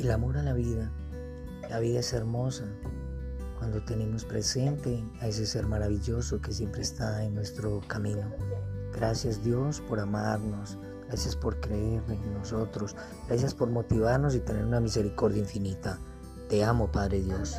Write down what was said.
el amor a la vida. La vida es hermosa cuando tenemos presente a ese ser maravilloso que siempre está en nuestro camino. Gracias Dios por amarnos, gracias por creer en nosotros, gracias por motivarnos y tener una misericordia infinita. Te amo Padre Dios.